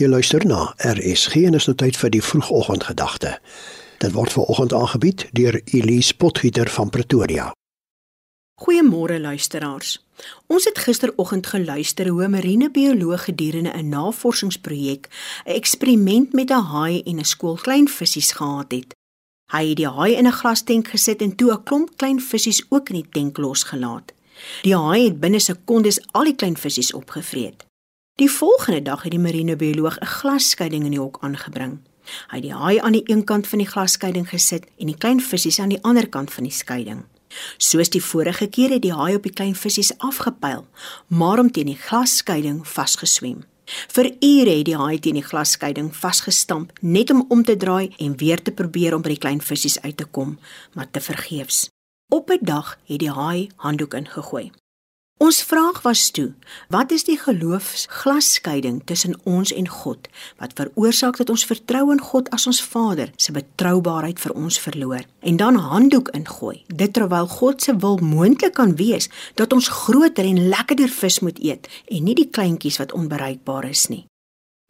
Jy luister na RSG en is nou tyd vir die vroegoggendgedagte. Dit word veraloggend aangebied deur Elise Potgieter van Pretoria. Goeiemôre luisteraars. Ons het gisteroggend geluister hoe 'n marinebioloog gedurende 'n navorsingsprojek 'n eksperiment met 'n haai en 'n skool klein visse gehad het. Hy het die haai in 'n glastenk gesit en toe 'n klomp klein visse ook in die tenk losgelaat. Die haai het binne sekondes al die klein visse opgevreet. Die volgende dag het die marinebioloog 'n glasskeiding in die hok aangebring. Hy het die haai aan die een kant van die glasskeiding gesit en die klein visse aan die ander kant van die skeiding. Soos die vorige keer het die haai op die klein visse afgepyl, maar om teen die glasskeiding vasgeswem. Vir ure het die haai teen die glasskeiding vasgestamp net om om te draai en weer te probeer om by die klein visse uit te kom, maar te vergeefs. Op 'n dag het die haai handdoek ingegooi. Ons vraag was toe: Wat is die geloofsglasskeiding tussen ons en God wat veroorsaak dat ons vertrou in God as ons Vader se betroubaarheid vir ons verloor en dan handdoek ingooi? Dit terwyl God se wil moontlik kan wees dat ons groter en lekkerder vis moet eet en nie die kleintjies wat onbereikbaar is nie.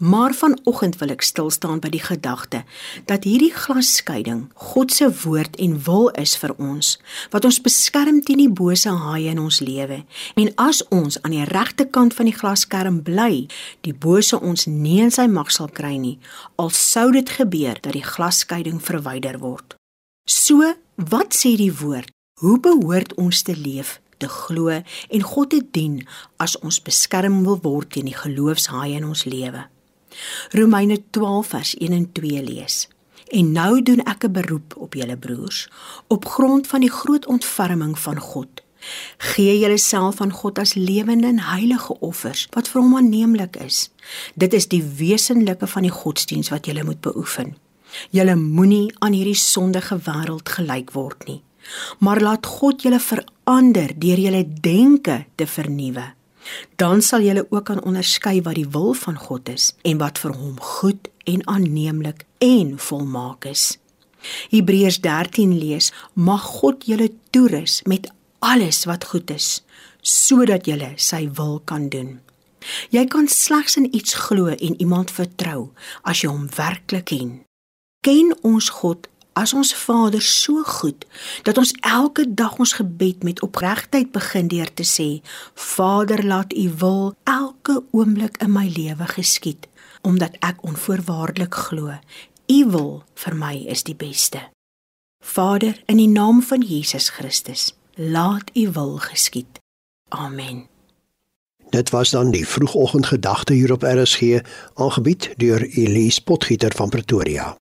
Maar vanoggend wil ek stil staan by die gedagte dat hierdie glasskeiding God se woord en wil is vir ons wat ons beskerm teen die bose haai in ons lewe. En as ons aan die regte kant van die glasskerm bly, die bose ons nie in sy mag sal kry nie, al sou dit gebeur dat die glasskeiding verwyder word. So, wat sê die woord? Hoe behoort ons te leef? te glo en God te dien as ons beskerm wil word teen die geloofshaai in ons lewe. Romeine 12 vers 1 en 2 lees. En nou doen ek 'n beroep op julle broers op grond van die groot ontferming van God. Gee julleself aan God as lewende en heilige offers wat vir hom aanneemlik is. Dit is die wesenlike van die godsdiens wat julle moet beoefen. Julle moenie aan hierdie sondige wêreld gelyk word nie, maar laat God julle verander deur julle denke te vernuwe dan sal julle ook kan onderskei wat die wil van God is en wat vir hom goed en aanneemlik en volmaak is. Hebreërs 13 lees: Mag God julle toerus met alles wat goed is, sodat julle sy wil kan doen. Jy kan slegs in iets glo en iemand vertrou as jy hom werklik ken. Ken ons God as ons Vader so goed dat ons elke dag ons gebed met opregtheid begin deur te sê: Vader, laat U wil elke oomblik in my lewe geskied, omdat ek onvoorwaardelik glo U wil vir my is die beste. Vader, in die naam van Jesus Christus, laat U wil geskied. Amen. Dit was dan die vroegoggendgedagte hier op RSG, aangebied deur Elise Potgieter van Pretoria.